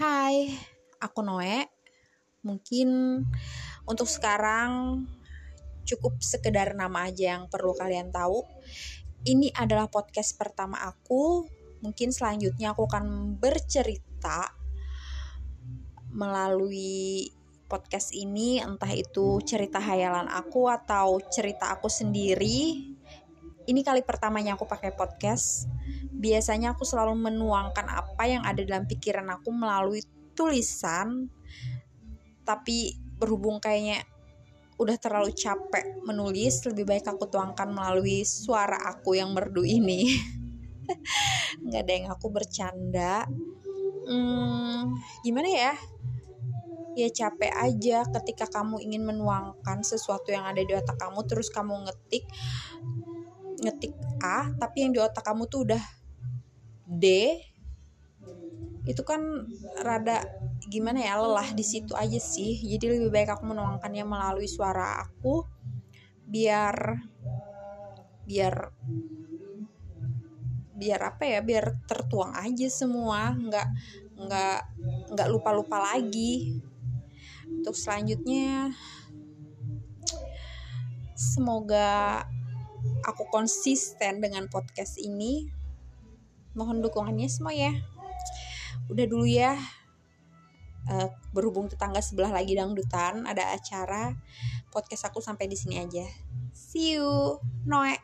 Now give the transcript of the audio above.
Hai, aku Noe. Mungkin untuk sekarang cukup sekedar nama aja yang perlu kalian tahu. Ini adalah podcast pertama aku. Mungkin selanjutnya aku akan bercerita melalui podcast ini, entah itu cerita hayalan aku atau cerita aku sendiri. Ini kali pertamanya aku pakai podcast biasanya aku selalu menuangkan apa yang ada dalam pikiran aku melalui tulisan tapi berhubung kayaknya udah terlalu capek menulis lebih baik aku tuangkan melalui suara aku yang merdu ini. Nggak ada yang aku bercanda. Hmm, gimana ya? Ya capek aja ketika kamu ingin menuangkan sesuatu yang ada di otak kamu terus kamu ngetik ngetik A tapi yang di otak kamu tuh udah D itu kan rada gimana ya lelah di situ aja sih. Jadi lebih baik aku menuangkannya melalui suara aku biar biar biar apa ya biar tertuang aja semua. Nggak nggak nggak lupa lupa lagi. Untuk selanjutnya semoga aku konsisten dengan podcast ini mohon dukungannya semua ya. Udah dulu ya uh, berhubung tetangga sebelah lagi dangdutan ada acara podcast aku sampai di sini aja. See you Noe